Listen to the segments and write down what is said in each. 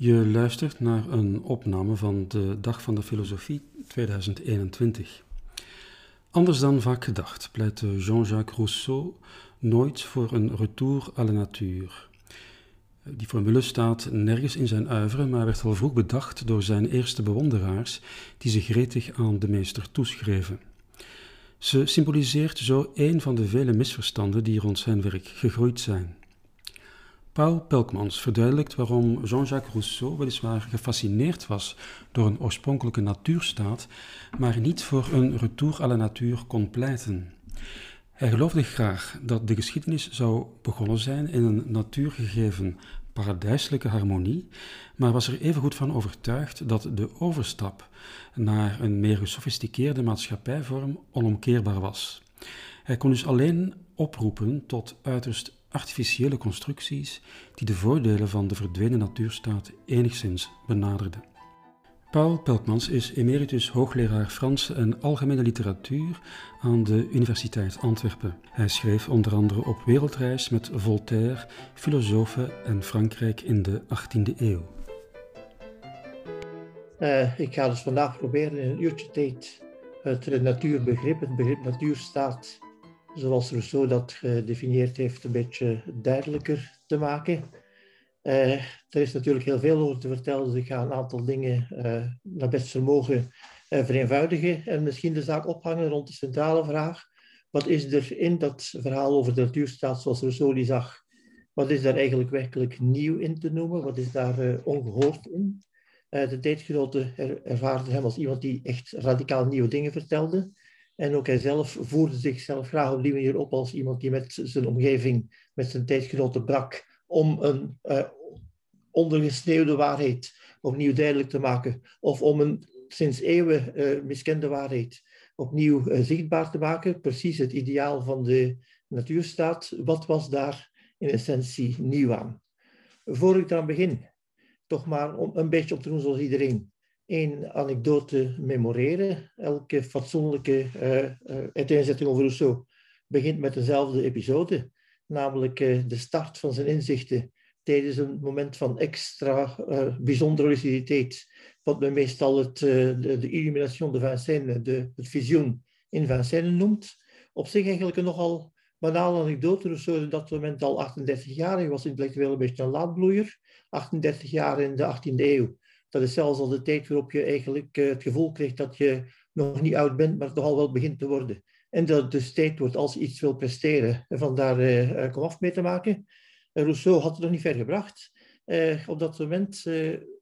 Je luistert naar een opname van de Dag van de Filosofie 2021. Anders dan vaak gedacht pleitte Jean-Jacques Rousseau nooit voor een retour à la nature. Die formule staat nergens in zijn uivre, maar werd al vroeg bedacht door zijn eerste bewonderaars, die zich gretig aan de meester toeschreven. Ze symboliseert zo een van de vele misverstanden die rond zijn werk gegroeid zijn. Paul Pelkmans verduidelijkt waarom Jean-Jacques Rousseau weliswaar gefascineerd was door een oorspronkelijke natuurstaat, maar niet voor een retour à la nature kon pleiten. Hij geloofde graag dat de geschiedenis zou begonnen zijn in een natuurgegeven paradijselijke harmonie, maar was er evengoed van overtuigd dat de overstap naar een meer gesofisticeerde maatschappijvorm onomkeerbaar was. Hij kon dus alleen oproepen tot uiterst artificiële constructies die de voordelen van de verdwenen natuurstaat enigszins benaderden. Paul Pelkmans is emeritus hoogleraar Franse en algemene literatuur aan de Universiteit Antwerpen. Hij schreef onder andere op wereldreis met Voltaire, filosofen en Frankrijk in de 18e eeuw. Uh, ik ga dus vandaag proberen in een uurtje tijd het natuurbegrip, het begrip natuurstaat, zoals Rousseau dat gedefinieerd heeft, een beetje duidelijker te maken. Uh, er is natuurlijk heel veel over te vertellen, dus ik ga een aantal dingen uh, naar best vermogen uh, vereenvoudigen en misschien de zaak ophangen rond de centrale vraag. Wat is er in dat verhaal over de natuurstaat zoals Rousseau die zag? Wat is daar eigenlijk werkelijk nieuw in te noemen? Wat is daar ongehoord in? de tijdgenoten er, ervaarden hem als iemand die echt radicaal nieuwe dingen vertelde. En ook hij zelf voerde zichzelf graag op die manier op als iemand die met zijn omgeving, met zijn tijdgenoten brak om een uh, ondergesneeuwde waarheid opnieuw duidelijk te maken, of om een sinds eeuwen uh, miskende waarheid opnieuw uh, zichtbaar te maken. Precies het ideaal van de natuurstaat. Wat was daar in essentie nieuw aan? Voor ik eraan begin, toch maar om een beetje op te doen zoals iedereen. Een anekdote memoreren. Elke fatsoenlijke uh, uiteenzetting over Rousseau begint met dezelfde episode namelijk uh, de start van zijn inzichten tijdens een moment van extra bijzondere luciditeit, wat men meestal het, uh, de, de illumination de Vincennes, de, het visioen in Vincennes noemt. Op zich eigenlijk een nogal banale anekdote. Rousseau in dat moment al 38 jaar, hij was intellectueel een beetje een laadbloeier. 38 jaar in de 18e eeuw. Dat is zelfs al de tijd waarop je eigenlijk het gevoel krijgt dat je nog niet oud bent, maar toch al wel begint te worden. En dat het dus tijd wordt als iets wil presteren. En vandaar uh, eh, komaf mee te maken. Uh, Rousseau had het nog niet ver gebracht. Op dat moment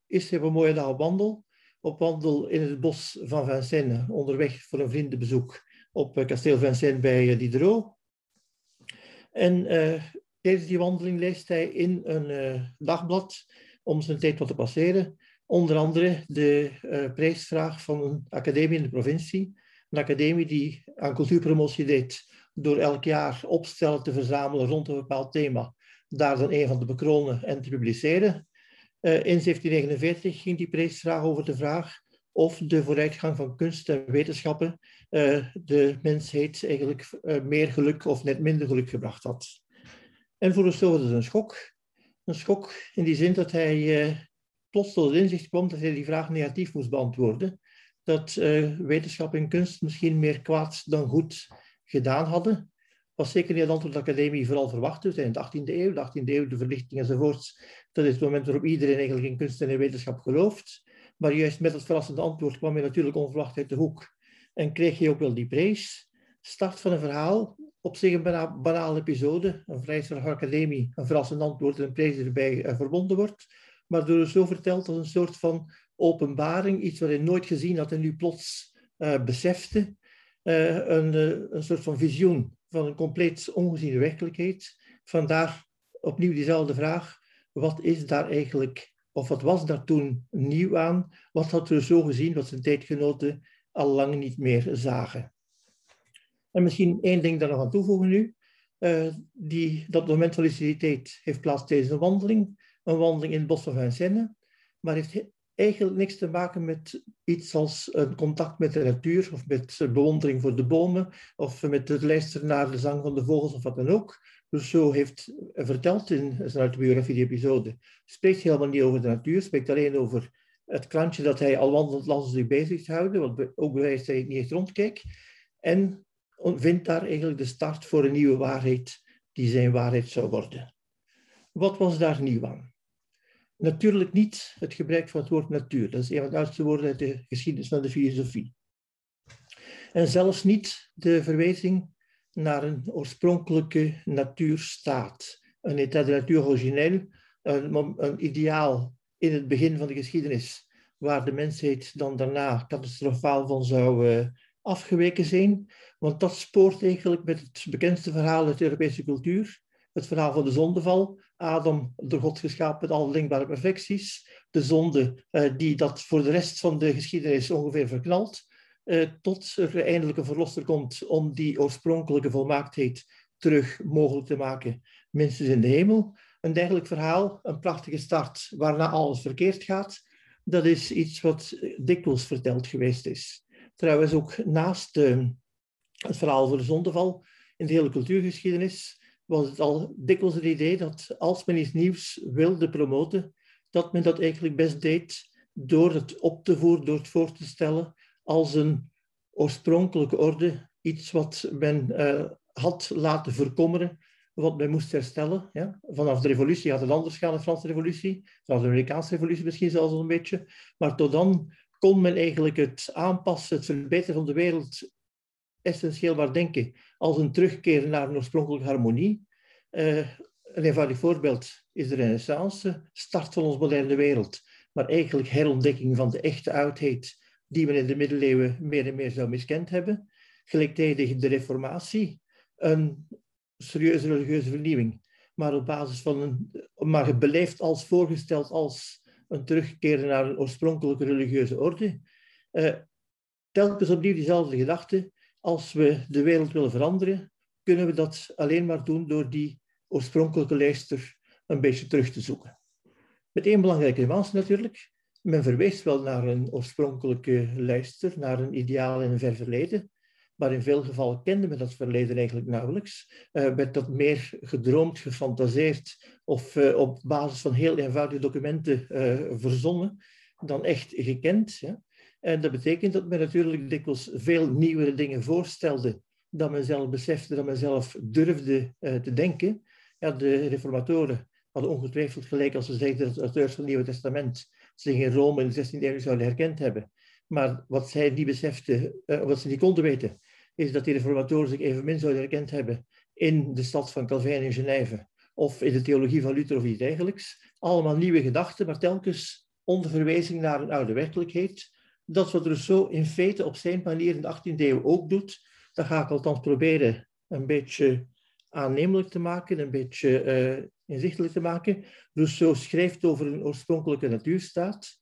is hij een mooie dag op wandel. Op wandel in het bos van Vincennes, onderweg voor een vriendenbezoek op kasteel Vincennes bij Diderot. En tijdens die wandeling leest hij in een dagblad, om zijn tijd wat te passeren, onder andere de prijsvraag van een academie in de provincie een academie die aan cultuurpromotie deed door elk jaar opstellen te verzamelen rond een bepaald thema, daar dan een van te bekronen en te publiceren. Uh, in 1749 ging die prijsvraag over de vraag of de vooruitgang van kunst en wetenschappen uh, de mensheid eigenlijk uh, meer geluk of net minder geluk gebracht had. En voor Rousseau was het een schok. Een schok in die zin dat hij plots tot het inzicht kwam dat hij die vraag negatief moest beantwoorden dat uh, wetenschap en kunst misschien meer kwaad dan goed gedaan hadden. Was zeker niet het antwoord de academie vooral verwachtte. in de 18e eeuw, de 18e eeuw, de verlichting enzovoorts. Dat is het moment waarop iedereen eigenlijk in kunst en in wetenschap gelooft. Maar juist met het verrassende antwoord kwam je natuurlijk onverwacht uit de hoek. En kreeg je ook wel die prijs. Start van een verhaal, op zich een bana banale episode. Een de academie, een verrassend antwoord en een prijs die erbij uh, verbonden wordt. Maar door zo verteld als een soort van openbaring, iets wat hij nooit gezien had en nu plots uh, besefte. Uh, een, uh, een soort van visioen van een compleet ongeziene werkelijkheid. Vandaar opnieuw diezelfde vraag. Wat is daar eigenlijk, of wat was daar toen nieuw aan? Wat had er zo gezien wat zijn tijdgenoten al lang niet meer zagen? En misschien één ding daar nog aan toevoegen nu. die, dat moment van luciditeit heeft plaats tijdens een wandeling. Een wandeling in het bos van Vincennes. Maar heeft eigenlijk niks te maken met iets als een contact met de natuur of met bewondering voor de bomen of met het luisteren naar de zang van de vogels of wat dan ook. Rousseau heeft verteld in zijn autobiografie, die episode, spreekt helemaal niet over de natuur, spreekt alleen over het klantje dat hij al wandelend langs zich bezig houden, wat ook bewijst dat hij niet echt en vindt daar eigenlijk de start voor een nieuwe waarheid die zijn waarheid zou worden. Wat was daar nieuw aan? Natuurlijk niet het gebruik van het woord natuur. Dat is een van de oudste woorden uit de geschiedenis van de filosofie. En zelfs niet de verwijzing naar een oorspronkelijke natuurstaat. Een état de natuur origineel, een, een ideaal in het begin van de geschiedenis, waar de mensheid dan daarna catastrofaal van zou uh, afgeweken zijn. Want dat spoort eigenlijk met het bekendste verhaal uit de Europese cultuur. Het verhaal van de zondeval. Adam, door God geschapen met alle denkbare perfecties. De zonde uh, die dat voor de rest van de geschiedenis ongeveer verknalt. Uh, tot er eindelijk een verlosser komt om die oorspronkelijke volmaaktheid terug mogelijk te maken, minstens in de hemel. Een dergelijk verhaal, een prachtige start waarna alles verkeerd gaat, dat is iets wat dikwijls verteld geweest is. Trouwens, ook naast het verhaal van de zondeval in de hele cultuurgeschiedenis was het al dikwijls het idee dat als men iets nieuws wilde promoten, dat men dat eigenlijk best deed door het op te voeren, door het voor te stellen als een oorspronkelijke orde, iets wat men uh, had laten verkommeren, wat men moest herstellen. Ja? Vanaf de revolutie had het anders gaan, de Franse revolutie, vanaf de Amerikaanse revolutie misschien zelfs al een beetje, maar tot dan kon men eigenlijk het aanpassen, het verbeteren van de wereld essentieel maar denken als een terugkeer naar een oorspronkelijke harmonie. Uh, een eenvoudig voorbeeld is de renaissance, start van onze moderne wereld, maar eigenlijk herontdekking van de echte oudheid die men in de middeleeuwen meer en meer zou miskend hebben. Gelijktijdig de reformatie, een serieuze religieuze vernieuwing, maar op basis van een, maar beleefd als voorgesteld als een terugkeer naar een oorspronkelijke religieuze orde. Uh, telkens opnieuw diezelfde gedachte, als we de wereld willen veranderen, kunnen we dat alleen maar doen door die oorspronkelijke lijster een beetje terug te zoeken. Met één belangrijke nuance natuurlijk. Men verwees wel naar een oorspronkelijke lijster, naar een ideaal in een ver verleden. Maar in veel gevallen kende men dat verleden eigenlijk nauwelijks. Uh, werd dat meer gedroomd, gefantaseerd of uh, op basis van heel eenvoudige documenten uh, verzonnen dan echt gekend. Ja? En dat betekent dat men natuurlijk dikwijls veel nieuwere dingen voorstelde dan men zelf besefte, dan men zelf durfde te denken. Ja, de reformatoren hadden ongetwijfeld gelijk als ze zeiden dat de auteurs van het Nieuwe Testament zich in Rome in de 16e eeuw zouden herkend hebben. Maar wat zij niet beseften, uh, wat ze niet konden weten, is dat die reformatoren zich evenmin zouden herkend hebben in de stad van Calvijn in Genève of in de theologie van Luther of iets dergelijks. Allemaal nieuwe gedachten, maar telkens onder verwijzing naar een oude werkelijkheid. Dat wat Rousseau in feite op zijn manier in de 18e eeuw ook doet, dat ga ik althans proberen een beetje aannemelijk te maken, een beetje uh, inzichtelijk te maken. Rousseau schrijft over een oorspronkelijke natuurstaat,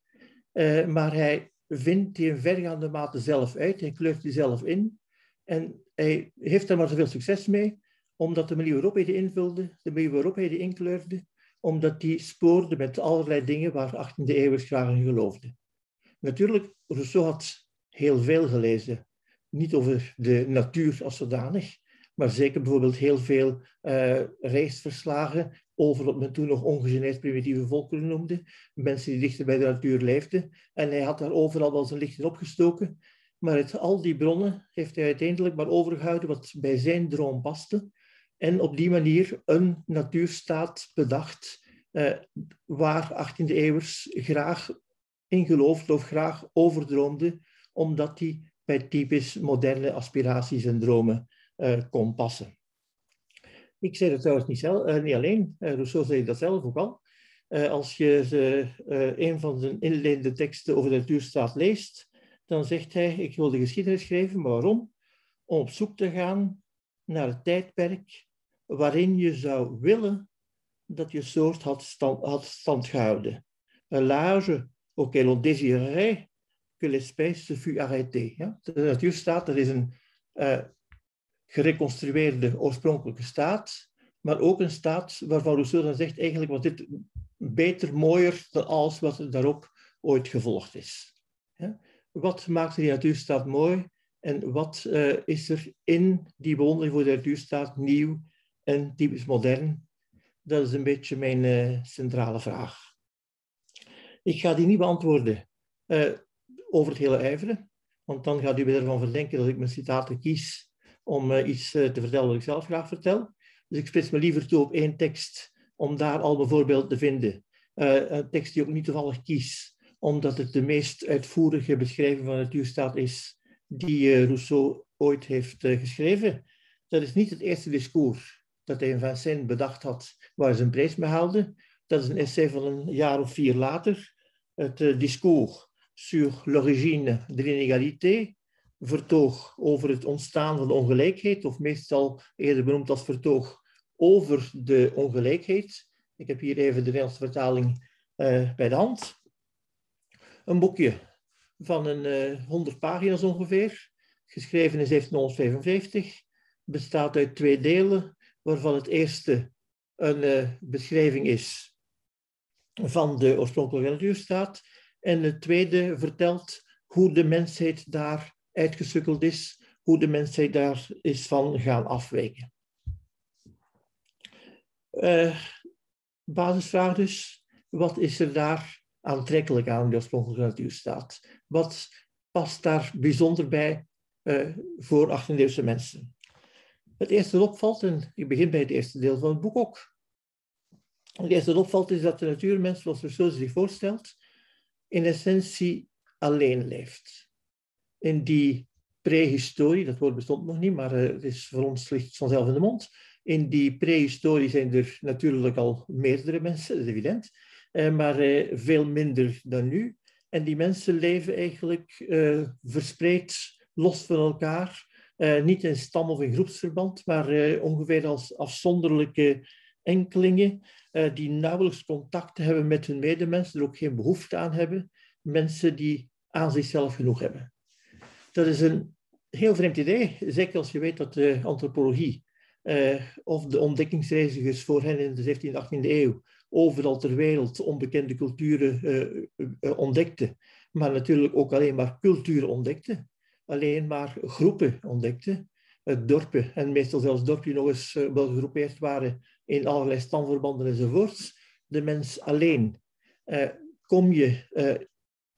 uh, maar hij vindt die in vergaande mate zelf uit, hij kleurt die zelf in. En hij heeft er maar zoveel succes mee, omdat de manier waarop hij die invulde, de manier waarop hij die inkleurde, omdat die spoorde met allerlei dingen waar 18e eeuwers graag in geloofde. Natuurlijk, Rousseau had heel veel gelezen. Niet over de natuur als zodanig, maar zeker bijvoorbeeld heel veel uh, reisverslagen over wat men toen nog ongegeneerd primitieve volkeren noemde, mensen die dichter bij de natuur leefden. En hij had daar overal wel zijn licht in opgestoken. Maar uit al die bronnen heeft hij uiteindelijk maar overgehouden wat bij zijn droom paste. En op die manier een natuurstaat bedacht uh, waar 18e eeuwers graag in geloofde of graag overdroomde, omdat die bij typisch moderne aspiraties en dromen uh, kon passen. Ik zei dat trouwens niet, zelf, uh, niet alleen, uh, Rousseau zei dat zelf ook al. als je een van zijn inleidende teksten over de natuurstaat leest, dan zegt hij, ik wil de geschiedenis schrijven, maar waarom? Om op zoek te gaan naar het tijdperk waarin je zou willen dat je soort had stand, had stand gehouden. Een l'âge auquel on désirerait que l'espèce fût arrêtée. De natuurstaat, is een uh, gereconstrueerde oorspronkelijke staat, maar ook een staat waarvan Rousseau dan zegt, eigenlijk was dit beter, mooier dan alles wat er daarop ooit gevolgd is. Wat maakt die natuurstaat mooi en wat uh, is er in die bewondering voor de natuurstaat nieuw en typisch modern? Dat is een beetje mijn uh, centrale vraag. Ik ga die niet beantwoorden uh, over het hele ijveren, want dan gaat u weer ervan verdenken dat ik mijn citaten kies om uh, iets te vertellen wat ik zelf graag vertel. Dus ik spits me liever toe op één tekst om daar al mijn voorbeeld te vinden. een tekst die ik niet toevallig kies, omdat het de meest uitvoerige beschrijving van de natuurstaat is die Rousseau ooit heeft geschreven. Dat is niet het eerste discours dat hij in Vincennes bedacht had, waar hij zijn prijs mee haalde. Dat is een essay van een jaar of vier later. Het uh, discours sur l'origine de l'inégalité, vertoog over het ontstaan van de ongelijkheid, of meestal eerder benoemd als vertoog over de ongelijkheid. Ik heb hier even de Nederlandse vertaling uh, bij de hand. Een boekje van een uh, 100 pagina's ongeveer, geschreven in 1755, bestaat uit twee delen waarvan het eerste een beschrijving is van de oorspronkelijke natuurstaat. En het tweede vertelt hoe de mensheid daar uitgesukkeld is, hoe de mensheid daar is van gaan afwijken. Uh, basisvraag dus, wat is er daar aantrekkelijk aan de oorspronkelijke natuurstaat? Wat past daar bijzonder bij uh, voor 18e mensen? Het eerste dat opvalt, en ik begin bij het eerste deel van het boek ook. Het eerste dat opvalt is dat de natuurmens, zoals Rousseau zich voorstelt, in essentie alleen leeft. In die prehistorie, dat woord bestond nog niet, maar eh, het is voor ons ligt vanzelf in de mond. In die prehistorie zijn er natuurlijk al meerdere mensen, dat is evident, eh, maar eh, veel minder dan nu. En die mensen leven eigenlijk verspreid, los van elkaar, niet in stam- of in groepsverband, maar ongeveer als afzonderlijke enkelingen die nauwelijks contact hebben met hun medemensen, er ook geen behoefte aan hebben. Mensen die aan zichzelf genoeg hebben. Dat is een heel vreemd idee, zeker als je weet dat de antropologie of de ontdekkingsreizigers voor hen in de 17e, 18e eeuw overal ter wereld onbekende culturen ontdekten, maar natuurlijk ook alleen maar culturen ontdekten alleen maar groepen ontdekte. Dorpen, en meestal zelfs dorpen die nog eens eh, wel gegroepeerd waren in allerlei stamverbanden enzovoorts. De mens alleen. Uh, kom je uh,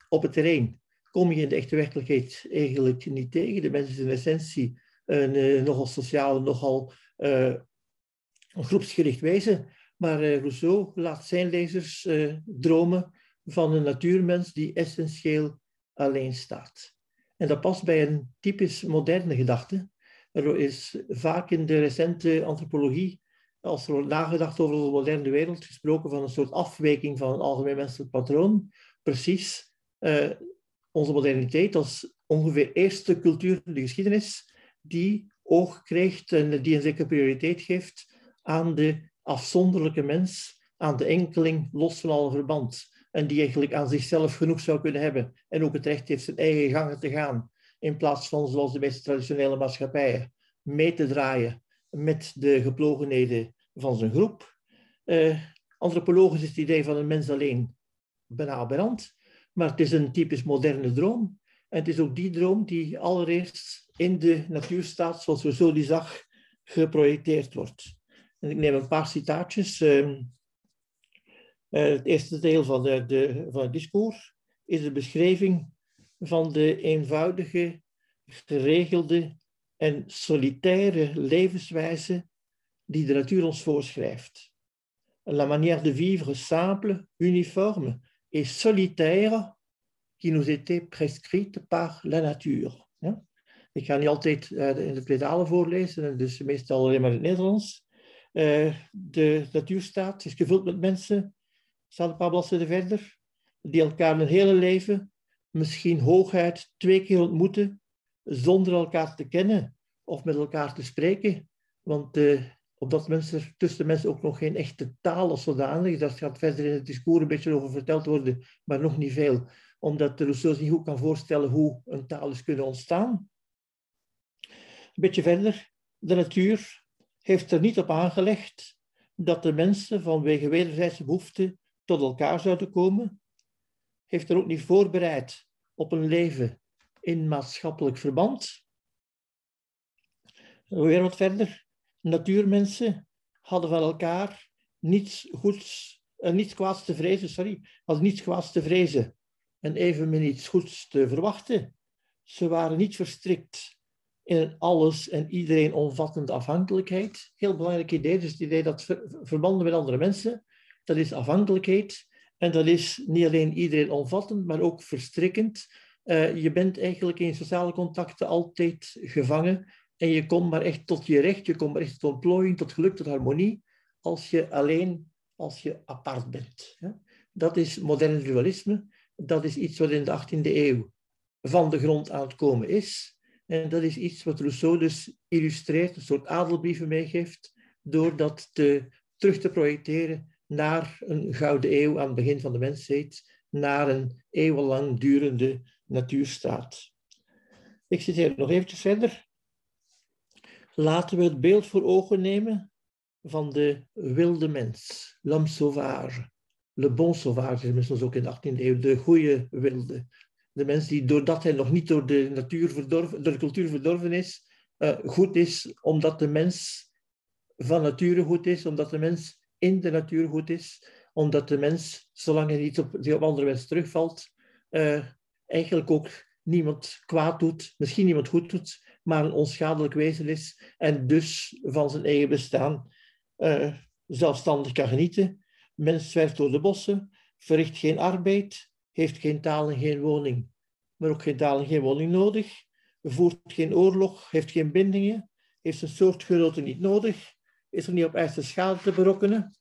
op het terrein, kom je in de echte werkelijkheid eigenlijk niet tegen. De mens is in essentie een nogal sociaal, nogal groepsgericht wezen. Maar Rousseau laat zijn lezers dromen van een natuurmens die essentieel alleen staat. En dat past bij een typisch moderne gedachte. Er is vaak in de recente antropologie, als er wordt nagedacht over de moderne wereld, gesproken van een soort afwijking van een algemeen menselijk patroon. Precies uh, onze moderniteit als ongeveer eerste cultuur in de geschiedenis die oog krijgt en die een zekere prioriteit geeft aan de afzonderlijke mens, aan de enkeling los van alle verband en die eigenlijk aan zichzelf genoeg zou kunnen hebben en ook het recht heeft zijn eigen gangen te gaan, in plaats van zoals de meeste traditionele maatschappijen mee te draaien met de geplogenheden van zijn groep. Uh, antropologisch is het idee van een mens alleen bijna aberrant, maar het is een typisch moderne droom. En het is ook die droom die allereerst in de natuurstaat, zoals we zo die zag, geprojecteerd wordt. En ik neem een paar citaatjes. Uh, uh, het eerste deel van, de, de, van het discours is de beschrijving van de eenvoudige, geregelde en solitaire levenswijze die de natuur ons voorschrijft. La manière de vivre simple, uniforme et solitaire qui nous était prescrite par la nature. Ik ga niet altijd uh, in de pedalen voorlezen, dus meestal alleen maar in het Nederlands. Uh, de natuurstaat is gevuld met mensen staat een paar bladzijden verder, die elkaar hun hele leven misschien hooguit twee keer ontmoeten zonder elkaar te kennen of met elkaar te spreken. Want uh, op dat moment tussen mensen ook nog geen echte taal of zodanig. Dat gaat verder in het discours een beetje over verteld worden, maar nog niet veel. Omdat Rousseau zich niet goed kan voorstellen hoe een taal is kunnen ontstaan. Een beetje verder. De natuur heeft er niet op aangelegd dat de mensen vanwege wederzijdse behoeften tot elkaar zouden komen, heeft er ook niet voorbereid op een leven in maatschappelijk verband. Weer wat verder. Natuurmensen hadden van elkaar niets goeds, uh, niets kwaads te vrezen, sorry, hadden niets kwaads te vrezen en evenmin iets goeds te verwachten. Ze waren niet verstrikt in een alles en iedereen omvattende afhankelijkheid. Heel belangrijk idee, dus het idee dat ver, verbanden met andere mensen, dat is afhankelijkheid. En dat is niet alleen iedereen omvattend, maar ook verstrikkend. Uh, je bent eigenlijk in sociale contacten altijd gevangen en je komt maar echt tot je recht, je komt maar echt tot ontplooiing, tot geluk, tot harmonie, als je alleen, als je apart bent. Dat is modern dualisme. Dat is iets wat in de 18e eeuw van de grond aan het komen is. En dat is iets wat Rousseau dus illustreert, een soort adelbrieven meegeeft, door dat te, terug te projecteren naar een gouden eeuw aan het begin van de mensheid, naar een eeuwenlang durende natuurstaat. Ik citeer nog eventjes verder. Laten we het beeld voor ogen nemen van de wilde mens, l'homme sauvage, le bon sauvage, is ook in de 18e eeuw, de goede wilde. De mens die doordat hij nog niet door de, natuur verdorven, door de cultuur verdorven is, uh, goed is, omdat de mens van nature goed is, omdat de mens in de natuur goed is, omdat de mens, zolang hij niet op, op andere terugvalt, uh, eigenlijk ook niemand kwaad doet, misschien niemand goed doet, maar een onschadelijk wezen is en dus van zijn eigen bestaan uh, zelfstandig kan genieten. Mens zwerft door de bossen, verricht geen arbeid, heeft geen taal en geen woning, maar ook geen taal en geen woning nodig, voert geen oorlog, heeft geen bindingen, heeft een soortgenoten niet nodig, is er niet op echte schade te berokkenen,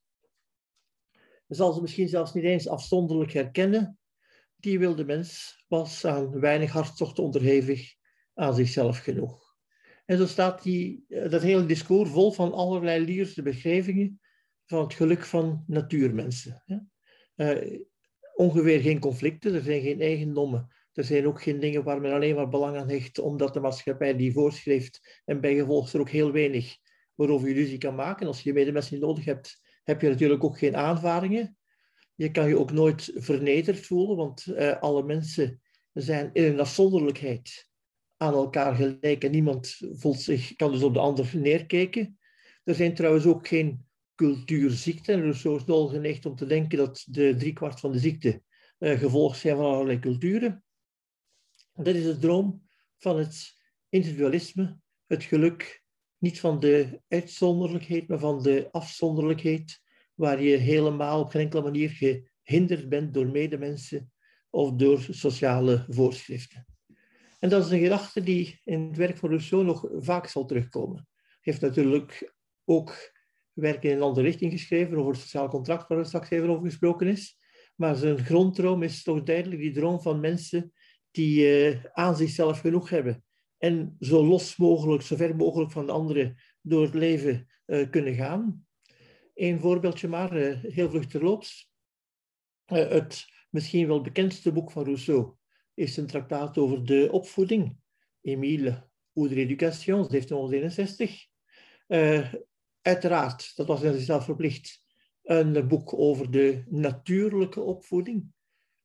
zal ze misschien zelfs niet eens afzonderlijk herkennen. Die wilde mens was aan weinig hartstochten onderhevig, aan zichzelf genoeg. En zo staat die, eh, dat hele discours vol van allerlei lierse beschrijvingen van het geluk van natuurmensen. Uh, ongeveer geen conflicten, er zijn geen eigendommen. Er zijn ook geen dingen waar men alleen maar belang aan hecht, omdat de maatschappij die voorschrijft en bij gevolg er ook heel weinig waarover je ruzie kan maken. Als je medemensen niet nodig hebt, heb je natuurlijk ook geen aanvaringen. Je kan je ook nooit vernederd voelen, want uh, alle mensen zijn in een afzonderlijkheid aan elkaar gelijk en niemand voelt zich, kan dus op de ander neerkijken. Er zijn trouwens ook geen cultuurziekten. Rousseau is nogal geneigd om te denken dat de driekwart van de ziekte uh, gevolg zijn van allerlei culturen. Dat is de droom van het individualisme, het geluk niet van de uitzonderlijkheid, maar van de afzonderlijkheid, waar je helemaal op geen enkele manier gehinderd bent door medemensen of door sociale voorschriften. En dat is een gedachte die in het werk van Rousseau nog vaak zal terugkomen. Hij heeft natuurlijk ook werken in een andere richting geschreven, over het sociaal contract, waar er straks even over gesproken is. Maar zijn gronddroom is toch duidelijk die droom van mensen die uh, aan zichzelf genoeg hebben. En zo los mogelijk, zo ver mogelijk van de anderen door het leven uh, kunnen gaan. Een voorbeeldje maar, uh, heel vlug terloops. het misschien wel bekendste boek van Rousseau, is een traktaat over de opvoeding. Emile ou de l'éducation, 1761. Uh, uiteraard, dat was in zichzelf verplicht, een boek over de natuurlijke opvoeding.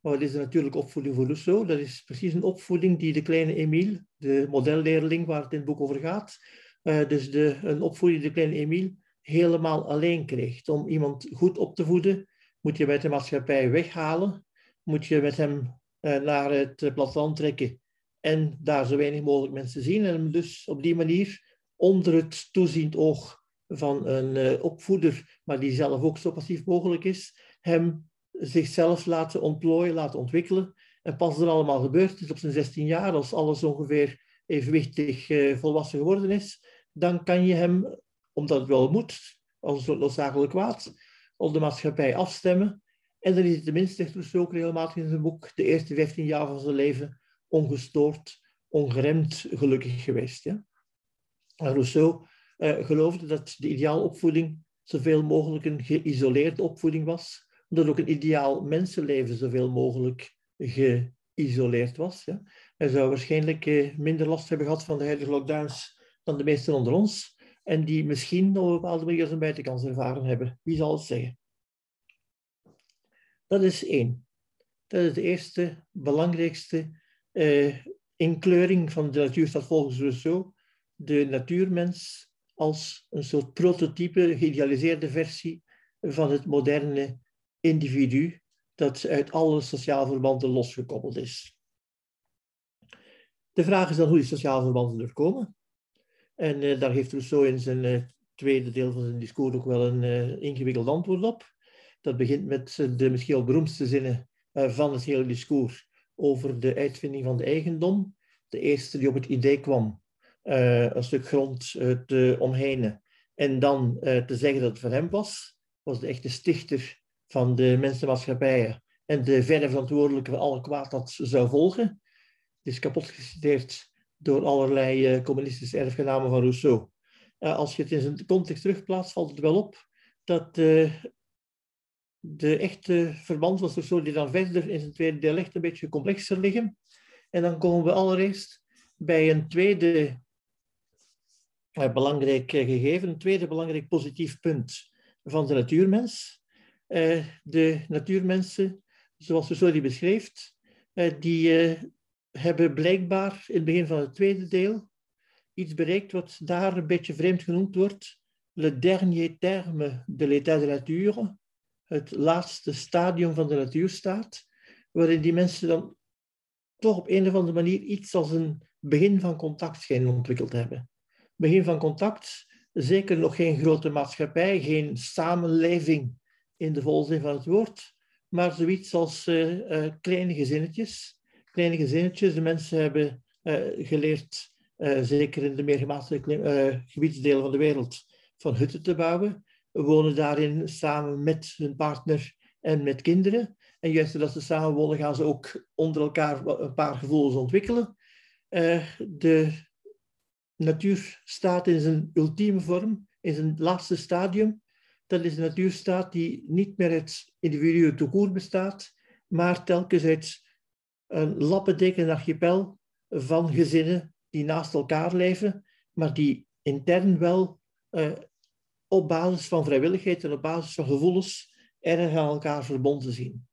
Maar wat is de natuurlijke opvoeding voor Rousseau? Dat is precies een opvoeding die de kleine Emile, de modelleerling waar het in het boek over gaat, uh, dus de, een opvoeding die de kleine Emile helemaal alleen krijgt. Om iemand goed op te voeden, moet je met de maatschappij weghalen, moet je met hem uh, naar het eh, platteland trekken en daar zo weinig mogelijk mensen zien. En dus op die manier onder het toeziend oog van een uh, opvoeder, maar die zelf ook zo passief mogelijk is, hem zichzelf laten ontplooien, laten ontwikkelen. En pas er allemaal gebeurd is op zijn 16 jaar, als alles ongeveer evenwichtig uh, volwassen geworden is, dan kan je hem, omdat het wel moet, als een soort noodzakelijk kwaad, op de maatschappij afstemmen en dan is het tenminste, zegt Rousseau ook regelmatig in zijn boek, de eerste 15 jaar van zijn leven ongestoord, ongeremd gelukkig geweest. Ja? En Rousseau uh, geloofde dat de ideale opvoeding zoveel mogelijk een geïsoleerde opvoeding was, omdat ook een ideaal mensenleven zoveel mogelijk geïsoleerd was. Ja? Hij zou waarschijnlijk uh, minder last hebben gehad van de huidige lockdowns dan de meesten onder ons, en die misschien op een bepaalde manier zijn buitenkans ervaren hebben. Wie zal het zeggen? Dat is één. Dat is de eerste, belangrijkste uh, inkleuring van de natuurstaat volgens Rousseau. De natuurmens als een soort prototype, geïdealiseerde versie van het moderne individu dat uit alle sociale verbanden losgekoppeld is. De vraag is dan hoe die sociale verbanden er komen. En uh, daar heeft Rousseau in zijn uh, tweede deel van zijn discours ook wel een uh, ingewikkeld antwoord op. Dat begint met de misschien wel beroemdste zinnen van het hele discours over de uitvinding van de eigendom. De eerste die op het idee kwam een stuk grond te omhenen en dan te zeggen dat het van hem was, was de echte stichter van de mensenmaatschappijen en de verre verantwoordelijke van alle kwaad dat zou volgen. Het is kapot geciteerd door allerlei communistische erfgenamen van Rousseau. Uh, als je het in zijn context terugplaatst, valt het wel op dat uh, de echte verband was zo die dan verder in zijn tweede deel echt een beetje complexer liggen. En dan komen we allereerst bij een tweede belangrijk gegeven, een tweede belangrijk positief punt van de natuurmens. De natuurmensen, zoals zo die beschreef, die hebben blijkbaar in het begin van het tweede deel iets bereikt wat daar een beetje vreemd genoemd wordt. Le dernier terme de l'état de nature, het laatste stadium van de natuurstaat, waarin die mensen dan toch op een of andere manier iets als een begin van contact schijnen ontwikkeld hebben. Begin van contact, zeker nog geen grote maatschappij, geen samenleving in de volle zin van het woord, maar zoiets als uh, uh, kleine gezinnetjes. Kleine gezinnetjes, de mensen hebben uh, geleerd zeker in de meer gematigde gebiedsdelen van de wereld, van hutten te bouwen. Wonen daarin samen met hun partner en met kinderen. En juist doordat ze samen wonen, gaan ze ook onder elkaar een paar gevoelens ontwikkelen. De natuur staat in zijn ultieme vorm, in zijn laatste stadium. Dat is een natuurstaat die niet meer uit individuen toekoer bestaat, maar telkens uit een lappendeken archipel van gezinnen die naast elkaar leven, maar die intern wel uh, op basis van vrijwilligheid en op basis van gevoelens erg aan elkaar verbonden zien.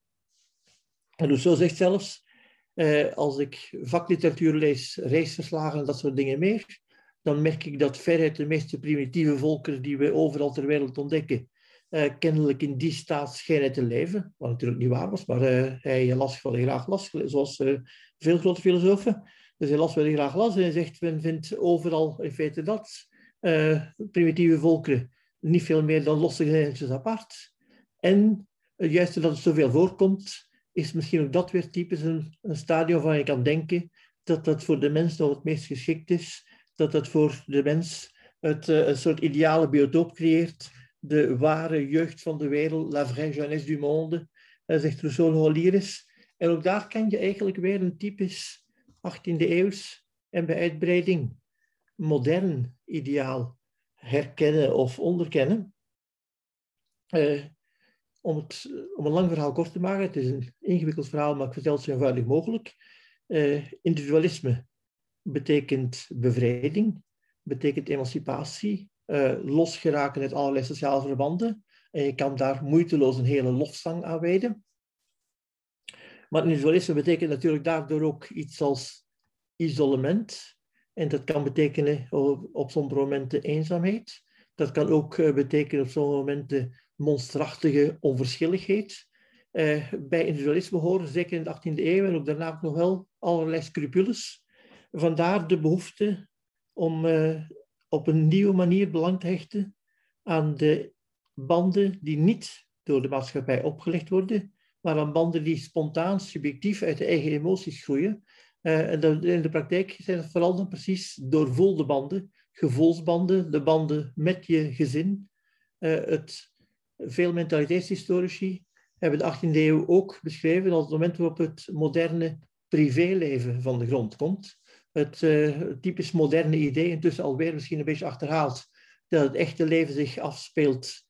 En Rousseau zegt zelfs, uh, als ik vakliteratuur lees, reisverslagen en dat soort dingen meer, dan merk ik dat veruit de meeste primitieve volkeren die we overal ter wereld ontdekken, uh, kennelijk in die staat schijnen te leven, wat natuurlijk niet waar was, maar hij las wel graag las, zoals veel grote filosofen. Dus hij las wel graag las en hij zegt, men vindt overal in feite dat primitieve volkeren niet veel meer dan losse gezinnetjes apart. En juist dat het zoveel voorkomt, is misschien ook dat weer typisch een, een stadium van je kan denken dat dat voor de mens nog het meest geschikt is, dat dat voor de mens het, uh, een soort ideale biotoop creëert, de ware jeugd van de wereld, la vraie jeunesse du monde, zegt Rousseau Holiris. En ook daar kan je eigenlijk weer een typisch 18e eeuws en bij uitbreiding modern ideaal herkennen of onderkennen. Uh, om, het, om een lang verhaal kort te maken, het is een ingewikkeld verhaal, maar ik vertel het zo eenvoudig mogelijk. Individualisme betekent bevrijding, betekent emancipatie, uh, losgeraken uit allerlei sociale verbanden. En je kan daar moeiteloos een hele lofzang aan wijden. Maar individualisme betekent natuurlijk daardoor ook iets als isolement. En dat kan betekenen op sommige momenten eenzaamheid. Dat kan ook eh, betekenen op sommige momenten monsterachtige onverschilligheid. Uh, bij individualisme horen, zeker in de 18e eeuw en ook daarna nog wel, allerlei scrupules. Vandaar de behoefte om uh, op een nieuwe manier belang te hechten aan de banden die niet door de maatschappij opgelegd worden, maar aan banden die spontaan, subjectief uit de eigen emoties groeien. Uh, en in de praktijk zijn het vooral dan precies doorvoelde banden, gevoelsbanden, de banden met je gezin. Uh, het, veel mentaliteitshistorici hebben de 18e eeuw ook beschreven als het moment waarop het moderne privéleven van de grond komt. Het uh, typisch moderne idee, intussen alweer misschien een beetje achterhaald, dat het echte leven zich afspeelt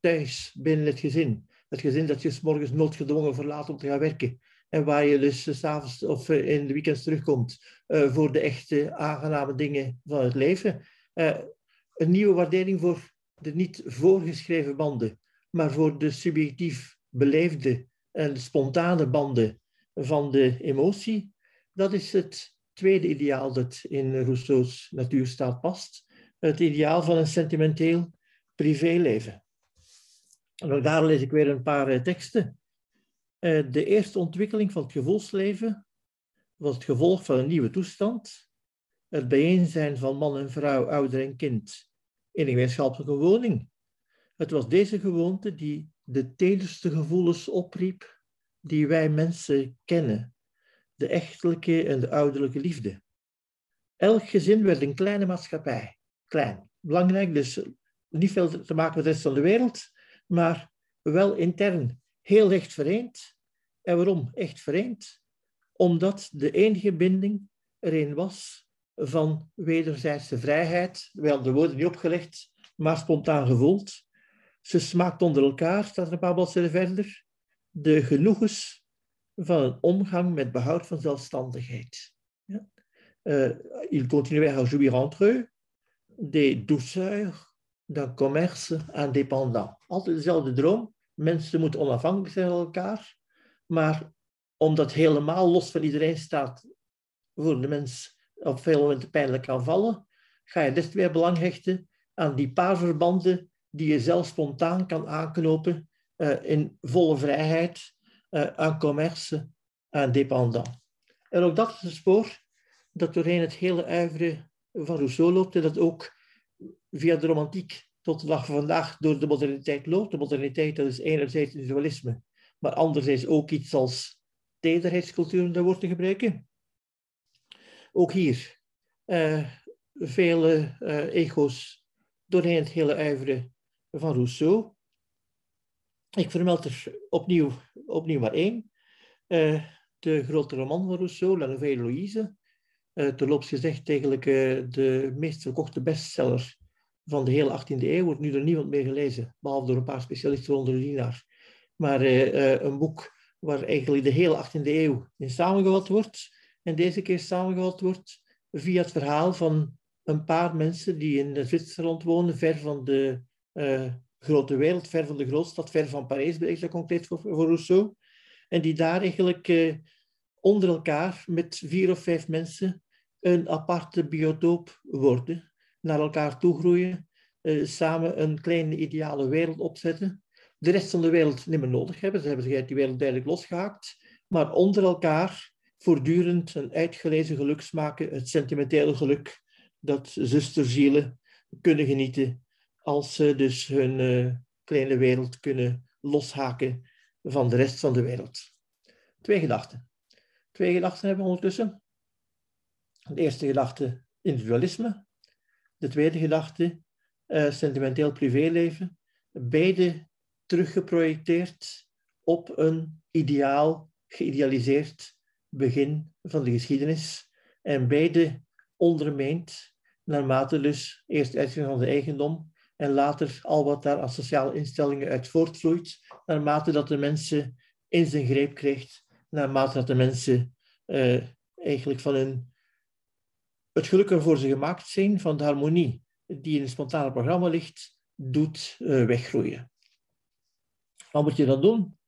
thuis binnen het gezin het gezin dat je s morgens noodgedwongen verlaat om te gaan werken. En waar je dus s s'avonds of eh, in de weekends terugkomt voor de echte aangename dingen van het leven. Een nieuwe waardering voor de niet voorgeschreven banden, maar voor de subjectief beleefde en spontane banden van de emotie. Dat is het tweede ideaal dat in Rousseau's natuurstaat past. het ideaal van een sentimenteel privéleven. En ook daar lees ik weer een paar teksten. De eerste ontwikkeling van het gevoelsleven was het gevolg van een nieuwe toestand. Het bijeenzijn van man en vrouw, ouder en kind in een gemeenschappelijke woning. Het was deze gewoonte die de tederste gevoelens opriep die wij mensen kennen. De echtelijke en de ouderlijke liefde. Elk gezin werd een kleine maatschappij. Klein. Belangrijk, dus niet veel te maken met de rest van de wereld, maar wel intern heel echt vereend. En waarom echt vereend? Omdat de enige binding erin was van wederzijdse vrijheid. Wel de woorden niet opgelegd, maar spontaan gevoeld. Ze smaakt onder elkaar, staat er een paar bladzijden verder, de genoegens van een omgang met behoud van zelfstandigheid. Ja. Uh, il continuait à jouir entre eux des douceurs d'un commerce indépendant. Altijd dezelfde droom. Mensen moeten onafhankelijk zijn van elkaar. Maar omdat helemaal los van iedereen staat, voor de mens op veel momenten pijnlijk kan vallen, ga je des te meer belang hechten aan die paar verbanden die je zelf spontaan kan aanknopen uh, in volle vrijheid, uh, aan commerce, aan dependant. En ook dat is een spoor dat doorheen het hele uiveren van Rousseau loopt en dat ook via de romantiek tot de dag van vandaag door de moderniteit loopt. De moderniteit, dat is enerzijds individualisme, maar anderzijds ook iets als tederheidscultuur om dat woord te gebruiken. Ook hier uh, vele uh, ego's doorheen het hele uiveren van Rousseau. Ik vermeld er opnieuw, opnieuw maar één. Uh, de grote roman van Rousseau, La Nouvelle Louise. Uh, terloops gezegd eigenlijk uh, de meest verkochte bestseller van de hele 18e eeuw. Wordt nu door niemand meer gelezen, behalve door een paar specialisten onder de dienaar. Maar een boek waar eigenlijk de hele 18e eeuw in samengevat wordt. En deze keer samengevat wordt via het verhaal van een paar mensen die in Zwitserland wonen, ver van de grote wereld, ver van de grootstad, ver van Parijs, ben dat concreet voor, voor Rousseau. En die daar eigenlijk uh, onder elkaar met vier of vijf mensen een aparte biotoop worden, naar elkaar toe groeien, uh, samen een kleine ideale wereld opzetten, de rest van de wereld niet meer nodig hebben. Ze hebben die wereld duidelijk losgehaakt, maar onder elkaar voortdurend een uitgelezen geluk smaken, het sentimentele geluk dat zusterzielen kunnen genieten als ze dus hun uh, kleine wereld kunnen loshaken van de rest van de wereld. Twee gedachten. Twee gedachten hebben we ondertussen. De eerste gedachte, individualisme. De tweede gedachte, uh, sentimenteel privéleven. Beide teruggeprojecteerd op een ideaal, geïdealiseerd begin van de geschiedenis. En beide ondermijnd naarmate dus eerst uitgang van de eigendom en later al wat daar als sociale instellingen uit voortvloeit, naarmate dat de mensen in zijn greep krijgt, naarmate dat de mensen uh, eigenlijk van hun, het geluk ervoor ze gemaakt zijn, van de harmonie die in een spontane programma ligt, doet uh, weggroeien. Wat moet je dan doen?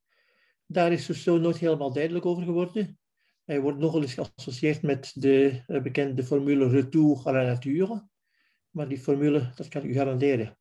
Daar is zo nooit helemaal duidelijk over geworden. Hij wordt nogal eens geassocieerd met de uh, bekende formule retour à la nature. Maar die formule, dat kan ik u garanderen,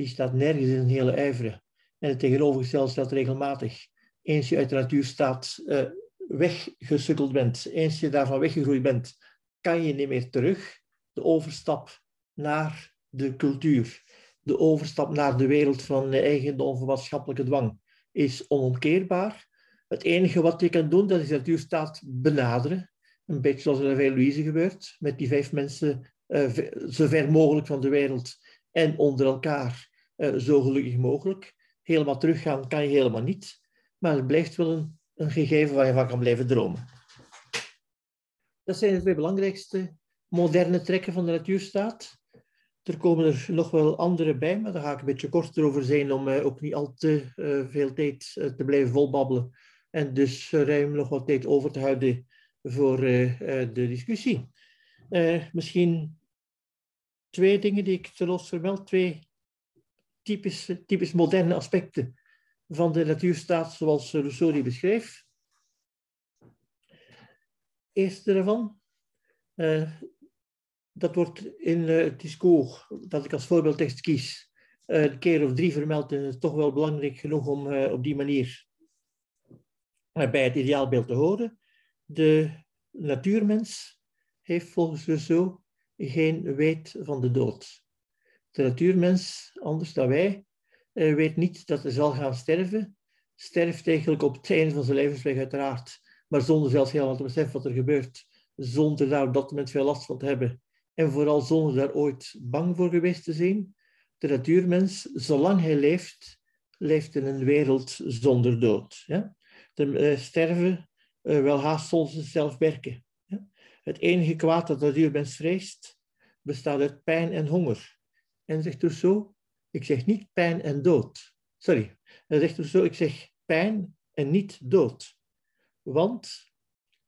die staat nergens in een hele ijveren. En het tegenovergestelde staat regelmatig. Eens je uit de natuurstaat uh, weggesukkeld bent, eens je daarvan weggegroeid bent, kan je niet meer terug. De overstap naar de cultuur, de overstap naar de wereld van eigendom van maatschappelijke dwang, is onomkeerbaar. Het enige wat je kan doen, dat is de natuurstaat benaderen. Een beetje zoals er bij Louise gebeurt, met die vijf mensen uh, zo ver mogelijk van de wereld en onder elkaar uh, zo gelukkig mogelijk. Helemaal teruggaan kan je helemaal niet, maar het blijft wel een, gegeven waar je van kan blijven dromen. Dat zijn de twee belangrijkste moderne trekken van de natuurstaat. Er komen er nog wel andere bij, maar daar ga ik een beetje korter over zijn om uh, ook niet al te uh, veel tijd te blijven volbabbelen. En dus ruim nog wat tijd over te houden voor de discussie. misschien twee dingen die ik te los vermeld, twee typisch, typisch moderne aspecten van de natuurstaat zoals Rousseau die beschreef. Eerste daarvan, uh, dat wordt in het discours dat ik als voorbeeldtekst kies, een keer of drie vermeld. En het is toch wel belangrijk genoeg om op die manier bij het ideaalbeeld te horen. De natuurmens heeft volgens Rousseau geen weet van de dood. De natuurmens, anders dan wij, eh, weet niet dat hij zal gaan sterven. Sterft eigenlijk op het einde van zijn levensweg uiteraard, maar zonder zelfs helemaal te beseffen wat er gebeurt. Zonder daar op dat moment veel last van te hebben. En vooral zonder daar ooit bang voor geweest te zijn. De natuurmens, zolang hij leeft, leeft in een wereld zonder dood. Ja? De uh, sterven uh, wel haast zonder zelf werken. Het enige kwaad dat de natuurmens vreest, bestaat uit pijn en honger. En zegt zo, ik zeg niet pijn en dood. Sorry, hij zegt zo, ik zeg pijn en niet dood. Want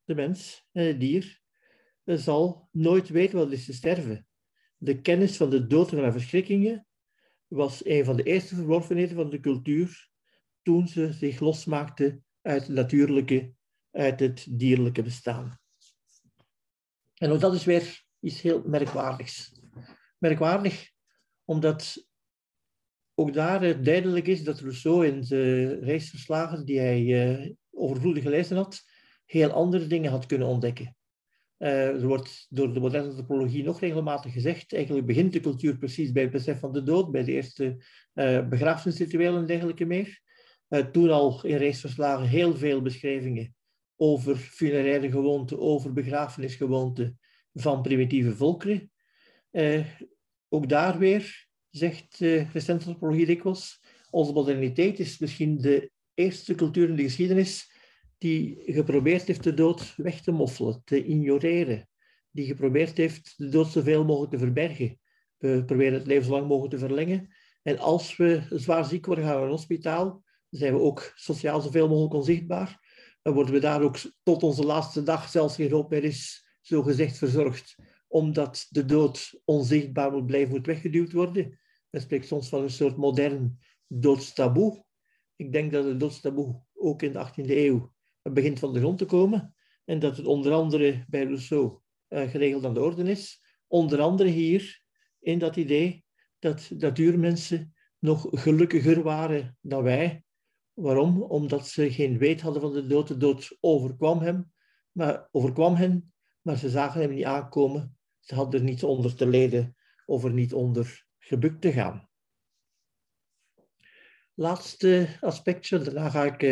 de mens, het dier, zal nooit weten wat het is te sterven. De kennis van de dood en verschrikkingen was een van de eerste verworvenheden van de cultuur toen ze zich losmaakte uit het natuurlijke, uit het dierlijke bestaan. En ook dat is weer iets heel merkwaardigs. Merkwaardig omdat ook daar duidelijk is dat Rousseau in de reisverslagen die hij uh, overvloedig gelezen had, heel andere dingen had kunnen ontdekken. Uh, er wordt door de moderne antropologie nog regelmatig gezegd, eigenlijk begint de cultuur precies bij het besef van de dood, bij de eerste uh, begrafenisrituelen en dergelijke meer. toen al in reisverslagen heel veel beschrijvingen over funeraire gewoonten, over begrafenisgewoonten van primitieve volkeren. Ook daar weer zegt uh, recente antropologie dikwijls, onze moderniteit is misschien de eerste cultuur in de geschiedenis die geprobeerd heeft de dood weg te moffelen, te ignoreren. Die geprobeerd heeft de dood zoveel mogelijk te verbergen. We proberen het leven zo lang mogelijk te verlengen. En als we zwaar ziek worden, gaan we naar een hospitaal. zijn we ook sociaal zoveel mogelijk onzichtbaar. Dan worden we daar ook tot onze laatste dag, zelfs geen hoop meer is, zo gezegd verzorgd. Omdat de dood onzichtbaar moet blijven, moet weggeduwd worden. Men spreekt soms van een soort modern doodstaboe. Ik denk dat het doodstaboe ook in de 18e eeuw begint van de grond te komen. En dat het onder andere bij Rousseau uh, geregeld aan de orde is. Onder andere hier in dat idee dat natuurmensen nog gelukkiger waren dan wij. Waarom? Omdat ze geen weet hadden van de dood. De dood overkwam, hem, maar, overkwam hen, maar ze zagen hem niet aankomen. Ze hadden er niet onder te lijden of er niet onder gebukt te gaan. Laatste aspectje, daarna ga ik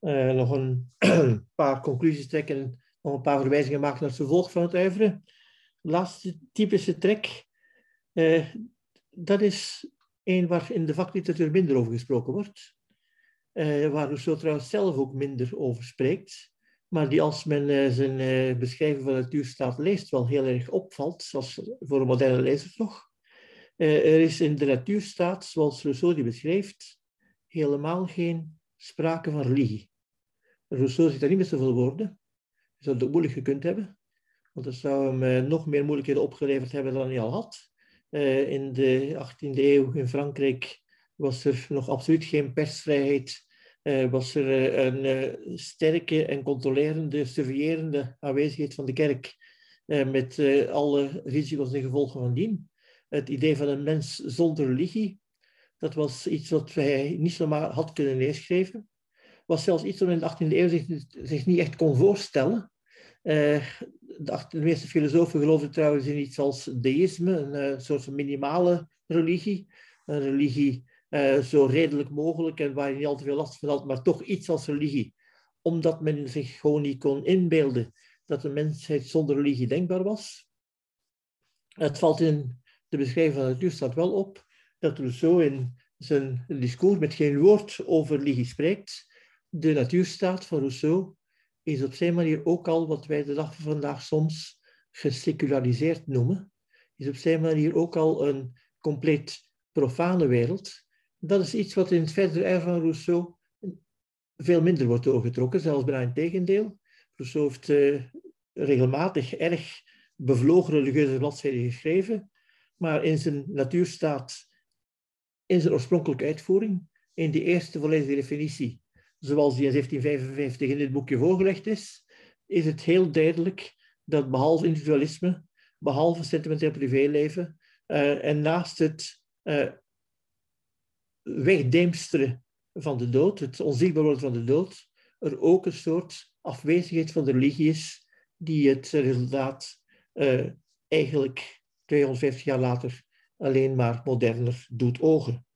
uh, nog een paar conclusies trekken, nog een paar verwijzingen maken naar het vervolg van het uiveren. Laatste typische trek, uh, dat is een waar in de vakliteratuur minder over gesproken wordt. Uh, waar Rousseau trouwens zelf ook minder over spreekt. Maar die als men zijn beschrijving van de natuurstaat leest wel heel erg opvalt, zoals voor een moderne lezer toch. Eh, er is in de natuurstaat, zoals Rousseau die beschrijft, helemaal geen sprake van religie. Rousseau zit daar niet met zoveel woorden. Je zou het ook moeilijk gekund hebben, want dat zou hem eh, nog meer moeilijkheden opgeleverd hebben dan hij al had. Eh, in de 18e eeuw in Frankrijk was er nog absoluut geen persvrijheid. Was er een sterke en controlerende, surveillerende aanwezigheid van de kerk, met alle risico's en gevolgen van dien het idee van een mens zonder religie, dat was iets wat hij niet zomaar had kunnen neerschrijven. Was zelfs iets wat in de 18e eeuw zich, zich niet echt kon voorstellen. De, de, meeste filosofen geloofden trouwens in iets als deïsme, een uh, soort van minimale religie. Een religie uh, zo redelijk mogelijk en waar je niet al te veel last van had, maar toch iets als religie. Omdat men zich gewoon niet kon inbeelden dat de mensheid zonder religie denkbaar was. Het valt in de beschrijving van de natuur staat wel op dat Rousseau in zijn discours met geen woord over religie spreekt. De natuurstaat van Rousseau is op zijn manier ook al wat wij de dag van vandaag soms geseculariseerd noemen. Is op zijn manier ook al een compleet profane wereld. Dat is iets wat in het verdere ei van Rousseau veel minder wordt doorgetrokken, zelfs bijna in tegendeel. Rousseau heeft uh, regelmatig erg bevlogen religieuze bladzijden geschreven, maar in zijn natuurstaat, in zijn oorspronkelijke uitvoering, in die eerste volledige definitie, zoals die in 1755 in dit boekje voorgelegd is, is het heel duidelijk dat behalve individualisme behalve sentimenteel privéleven. en naast het wegdeemsteren van de dood, het onzichtbaar worden van de dood, er ook een soort afwezigheid van de religie is, die het resultaat eigenlijk 250 jaar later alleen maar moderner doet ogen.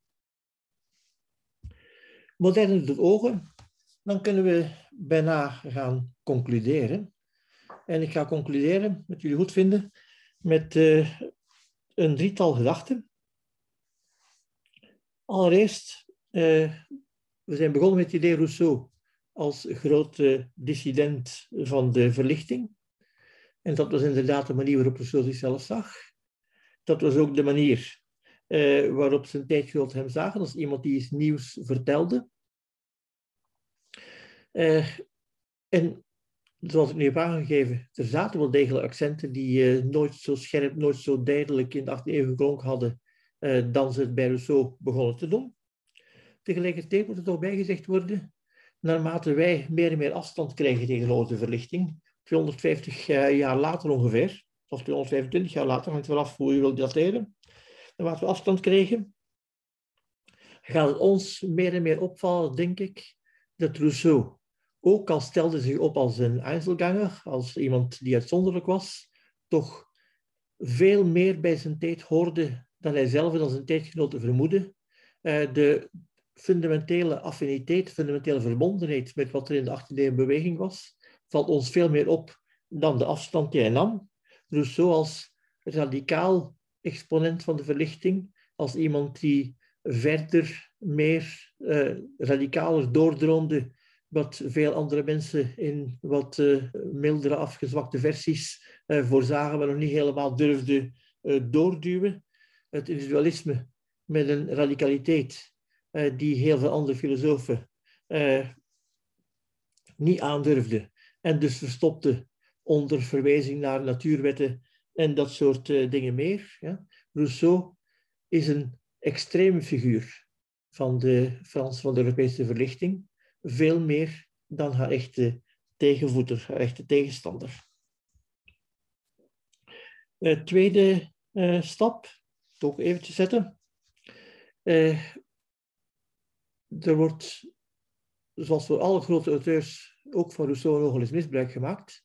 Moderner doet ogen, dan kunnen we bijna gaan concluderen. En ik ga concluderen, met jullie goed vinden, met uh, een drietal gedachten. Allereerst, uh, we zijn begonnen met het idee Rousseau als grote dissident van de verlichting. En dat was inderdaad de manier waarop Rousseau zichzelf zag. Dat was ook de manier uh, waarop zijn tijdgenoten hem zagen, als iemand die iets nieuws vertelde. Uh, en zoals ik nu heb aangegeven, er zaten wel degelijk accenten die nooit zo scherp, nooit zo duidelijk in de 18e eeuw geklonken hadden dan ze het bij Rousseau begonnen te doen. Tegelijkertijd moet er toch bijgezegd worden, naarmate wij meer en meer afstand krijgen tegenover de verlichting, 250 jaar later ongeveer, of 225 jaar later, hangt wel af hoe je wilt dateren, wat we afstand kregen, gaat het ons meer en meer opvallen, denk ik, dat Rousseau, ook al stelde zich op als een Einzelganger, als iemand die uitzonderlijk was, toch veel meer bij zijn tijd hoorde dan hij zelf en zijn tijdgenoten vermoedde. Uh, de fundamentele affiniteit, fundamentele verbondenheid met wat er in de 18e eeuw beweging was, valt ons veel meer op dan de afstand die hij nam. Rousseau als radicaal exponent van de verlichting, als iemand die verder, meer uh, radicaler doordroomde wat veel andere mensen in wat uh, mildere, afgezwakte versies uh, voorzagen, maar nog niet helemaal durfde doorduwen. Het individualisme met een radicaliteit die heel veel andere filosofen niet aandurfden en dus verstopte onder verwijzing naar natuurwetten en dat soort uh, dingen meer. Ja. Rousseau is een extreme figuur van de Frans van de Europese verlichting, veel meer dan haar echte tegenvoeter, haar echte tegenstander. Tweede stap, ook eventjes zetten. er wordt, zoals voor alle grote auteurs, ook van Rousseau nogal eens misbruik gemaakt.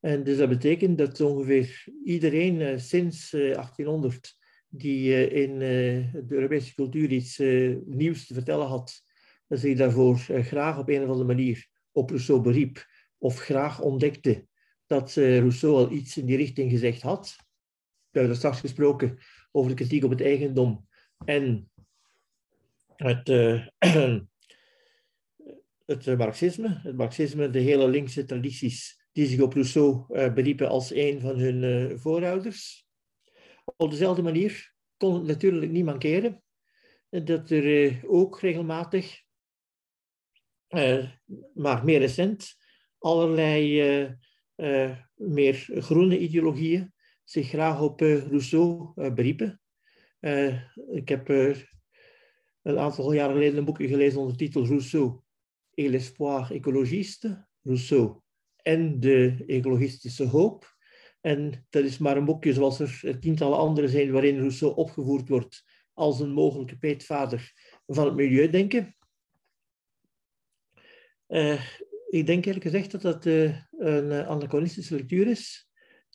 En dus dat betekent dat ongeveer iedereen uh, sinds uh, 1800 die uh, in de Europese cultuur iets nieuws te vertellen had, zich daarvoor graag op een of andere manier op Rousseau beriep of graag ontdekte dat Rousseau al iets in die richting gezegd had. We hebben er straks gesproken over de kritiek op het eigendom en het, het marxisme. Het marxisme, de hele linkse tradities die zich op Rousseau uh, beriepen als een van hun voorouders. Op dezelfde manier kon het natuurlijk niet mankeren dat er ook regelmatig, maar meer recent, allerlei meer groene ideologieën zich graag op Rousseau beriepen. ik heb een aantal jaren geleden een boekje gelezen onder de titel Rousseau et l'espoir écologiste. Rousseau en de ecologistische hoop. En dat is maar een boekje zoals er tientallen andere zijn waarin Rousseau opgevoerd wordt als een mogelijke peetvader van het milieudenken. Uh, ik denk eerlijk gezegd dat dat een anachronistische lectuur is.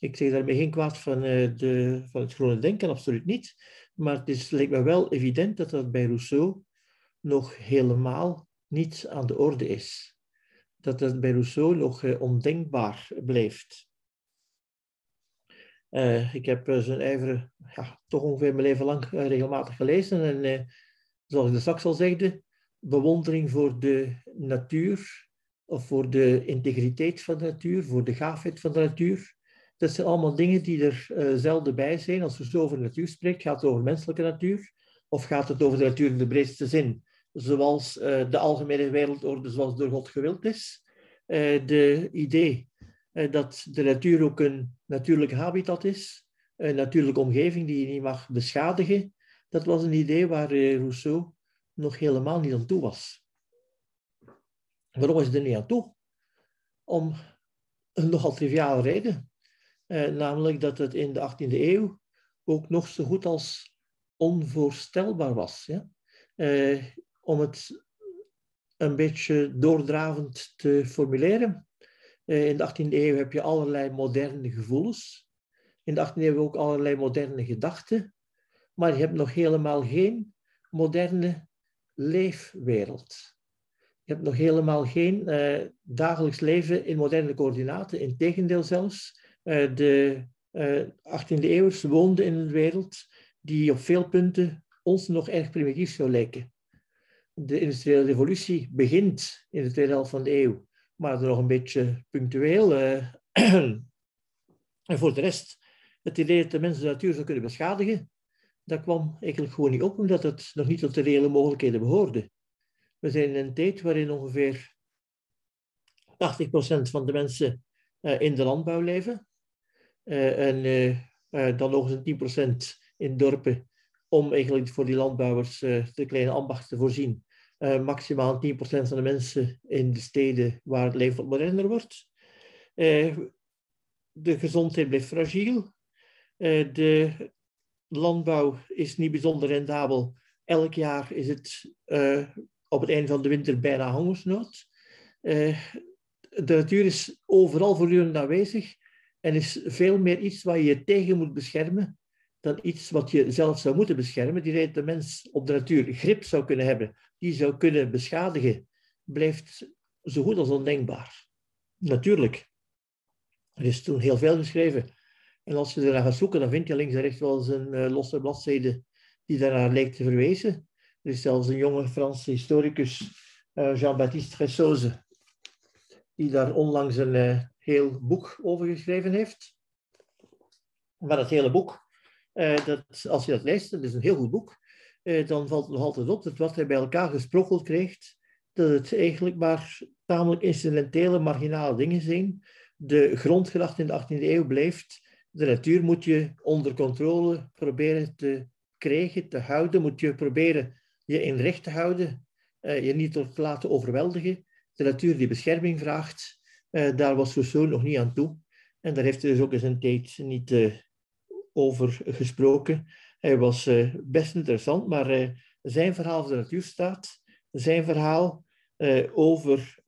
Ik zeg daarmee geen kwaad van, uh, de, van het groene denken, absoluut niet. Maar het is, lijkt me wel evident dat dat bij Rousseau nog helemaal niet aan de orde is dat het bij Rousseau nog uh, ondenkbaar blijft. Uh, ik heb zijn ijver ja, toch ongeveer mijn leven lang regelmatig gelezen. En zoals ik de straks al zegde, bewondering voor de natuur, of voor de integriteit van de natuur, voor de gaafheid van de natuur. Dat zijn allemaal dingen die er zelden bij zijn. Als er zo over natuur spreekt, gaat het over menselijke natuur, of gaat het over de natuur in de breedste zin zoals uh, de algemene wereldorde zoals door God gewild is. Uh, de idee uh, dat de natuur ook een natuurlijke habitat is, een natuurlijke omgeving die je niet mag beschadigen, dat was een idee waar Rousseau nog helemaal niet aan toe was. Waarom is hij er niet aan toe? Om een nogal triviale reden. Namelijk dat het in de 18e eeuw ook nog zo goed als onvoorstelbaar was. Ja? om het een beetje doordravend te formuleren. in de 18e eeuw heb je allerlei moderne gevoelens. In de 18e eeuw ook allerlei moderne gedachten. Maar je hebt nog helemaal geen moderne leefwereld. Je hebt nog helemaal geen uh, dagelijks leven in moderne coördinaten. Integendeel zelfs. Uh, de uh, 18e eeuwers woonden in een wereld die op veel punten ons nog erg primitief zou lijken. De industriële revolutie begint in de tweede helft van de eeuw, maar nog een beetje punctueel. en voor de rest, het idee dat de mensen de natuur zou kunnen beschadigen, dat kwam eigenlijk gewoon niet op, omdat het nog niet tot de reële mogelijkheden behoorde. We zijn in een tijd waarin ongeveer 80% van de mensen in de landbouw leven. Uh, en uh, dan nog eens een 10% in dorpen om eigenlijk voor die landbouwers de kleine ambacht te voorzien. maximaal 10% van de mensen in de steden waar het leven wat moderner wordt. de gezondheid blijft fragiel. de landbouw is niet bijzonder rendabel. Elk jaar is het op het einde van de winter bijna hongersnood. De natuur is overal voortdurend aanwezig en is veel meer iets waar je je tegen moet beschermen dan iets wat je zelf zou moeten beschermen. Die reden de mens op de natuur grip zou kunnen hebben, die zou kunnen beschadigen, blijft zo goed als ondenkbaar. Natuurlijk. Er is toen heel veel geschreven en als je ernaar gaat zoeken, dan vind je links en rechts wel eens een uh, losse bladzijde die daarnaar lijkt te verwijzen. Er is zelfs een jonge Franse historicus, uh, Jean-Baptiste Ressoze, die daar onlangs een uh, heel boek over geschreven heeft. Maar dat hele boek, dat, als je dat leest, dat is een heel goed boek, dan valt het nog altijd op dat wat hij bij elkaar gesprokkeld krijgt, dat het eigenlijk maar tamelijk incidentele, marginale dingen zijn. De grondgedachte in de 18e eeuw blijft de natuur moet je onder controle proberen te krijgen, te houden. Moet je proberen je in recht te houden, uh, je niet te laten overweldigen. De natuur die bescherming vraagt, daar was Rousseau nog niet aan toe. En daar heeft hij dus ook eens een tijd niet uh, over gesproken. Hij was best interessant, maar zijn verhaal van de natuurstaat, zijn verhaal over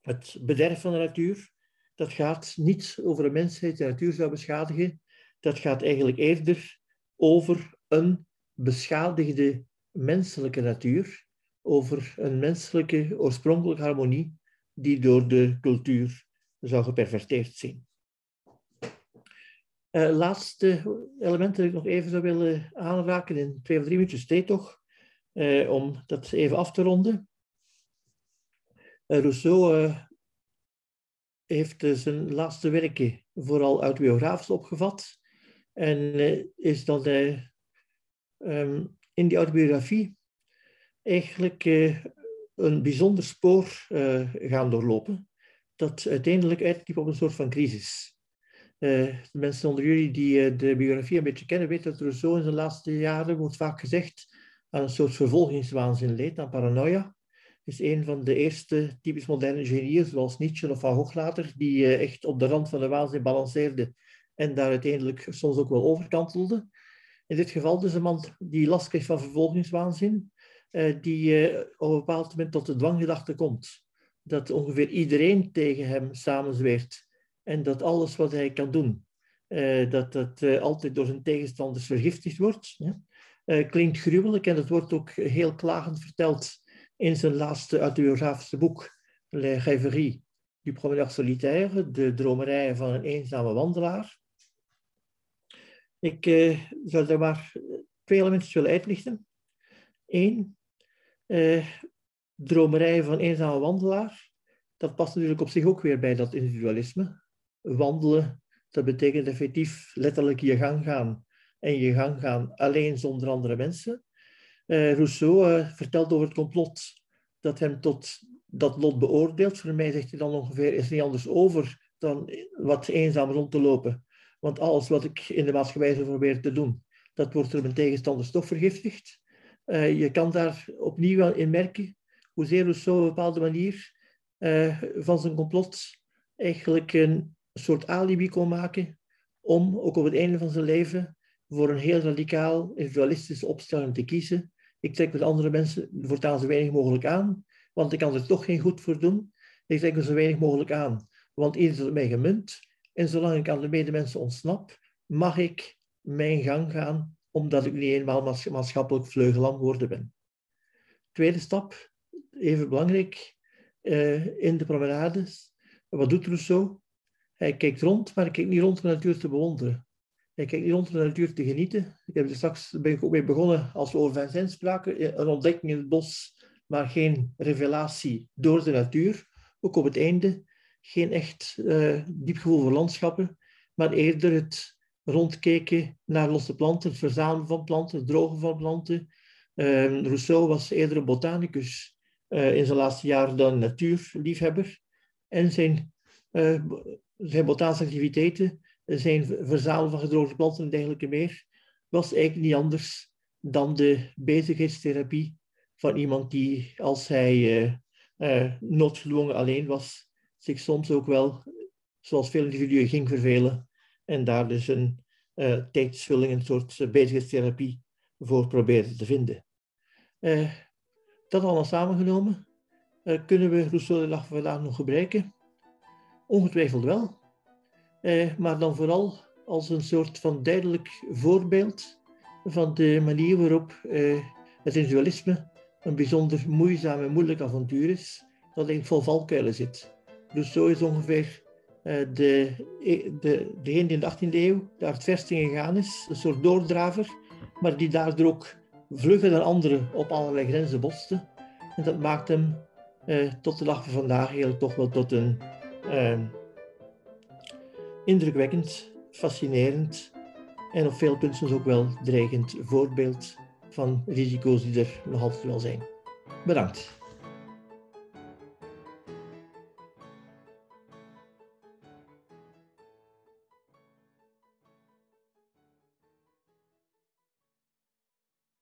het bederf van de natuur, dat gaat niet over een mensheid die de natuur zou beschadigen. Dat gaat eigenlijk eerder over een beschadigde menselijke natuur, over een menselijke oorspronkelijke harmonie die door de cultuur zou geperverteerd zijn. Uh, laatste element dat ik nog even zou willen aanraken in twee of drie minuutjes tijd toch, uh, om dat even af te ronden. Uh, Rousseau heeft zijn laatste werken vooral autobiografisch opgevat. En is dan um, in die autobiografie eigenlijk een bijzonder spoor gaan doorlopen, dat uiteindelijk uitliep op een soort van crisis. de mensen onder jullie die de biografie een beetje kennen, weten dat Rousseau in zijn laatste jaren, wordt vaak gezegd, aan een soort vervolgingswaanzin leed, aan paranoia is een van de eerste typisch moderne genieën, zoals Nietzsche of Van Gogh die uh, echt op de rand van de waanzin balanceerde en daar uiteindelijk soms ook wel overkantelde. In dit geval dus een man die last kreeg van vervolgingswaanzin, uh, die uh, op een bepaald moment tot de dwanggedachte komt. Dat ongeveer iedereen tegen hem samenzweert en dat alles wat hij kan doen, dat dat altijd door zijn tegenstanders vergiftigd wordt. Klinkt gruwelijk en het wordt ook heel klagend verteld in zijn laatste autobiografische boek, Les Rêveries du promeneur solitaire, de dromerijen van een eenzame wandelaar. Ik uh, zal daar maar twee elementen willen uitlichten. Eén, uh, dromerijen van een eenzame wandelaar. Dat past natuurlijk op zich ook weer bij dat individualisme. Wandelen, dat betekent effectief letterlijk je gang gaan. En je gang gaan alleen zonder andere mensen. Uh, Rousseau uh, vertelt over het complot dat hem tot dat lot beoordeelt. Voor mij zegt hij dan ongeveer, is niet anders over dan wat eenzaam rond te lopen. Want alles wat ik in de maatschappij zou proberen te doen, dat wordt door mijn tegenstanders toch vergiftigd. Uh, je kan daar opnieuw in merken hoezeer Rousseau op een bepaalde manier van zijn complot eigenlijk een een soort alibi kon maken om ook op het einde van zijn leven voor een heel radicaal individualistische opstelling te kiezen. Ik trek met andere mensen voortaan zo weinig mogelijk aan, want ik kan er toch geen goed voor doen. Ik trek me zo weinig mogelijk aan, want iedereen is op mij gemunt. En zolang ik aan de medemensen ontsnap, mag ik mijn gang gaan, omdat ik niet eenmaal maatschappelijk vleugelam geworden ben. Tweede stap, even belangrijk, uh, in de promenades. Wat doet Rousseau? Hij kijkt rond, maar hij kijkt niet rond om de natuur te bewonderen. Hij kijkt niet rond om de natuur te genieten. Ik heb er straks ben ik ook mee begonnen als we over Vincent spraken. Een ontdekking in het bos, maar geen revelatie door de natuur. Ook op het einde geen echt uh, diep gevoel voor landschappen, maar eerder het rondkijken naar losse planten, het verzamelen van planten, het drogen van planten. Uh, Rousseau was eerder een botanicus uh, in zijn laatste jaren dan natuurliefhebber. En zijn, uh, zijn botanische activiteiten, zijn verzamelen van gedroogde planten en dergelijke meer, was eigenlijk niet anders dan de bezigheidstherapie van iemand die, als hij noodgedwongen alleen was, zich soms ook wel, zoals veel individuen, ging vervelen en daar dus een uh, een soort bezigheidstherapie voor probeerde te vinden. Uh, dat allemaal samengenomen, kunnen we Rousseau de vandaag nog gebruiken? Ongetwijfeld wel, maar dan vooral als een soort van duidelijk voorbeeld van de manier waarop het individualisme een bijzonder moeizaam en moeilijk avontuur is, dat in vol valkuilen zit. Zo is ongeveer de, de, degene die in de 18e eeuw daar het gegaan is, een soort doordraver, maar die daardoor ook vlugger dan anderen op allerlei grenzen botste. En dat maakt hem uh, tot de dag van vandaag eigenlijk toch wel tot een uh, indrukwekkend, fascinerend en op veel punten ook wel dreigend voorbeeld van risico's die er nog altijd wel zijn. Bedankt.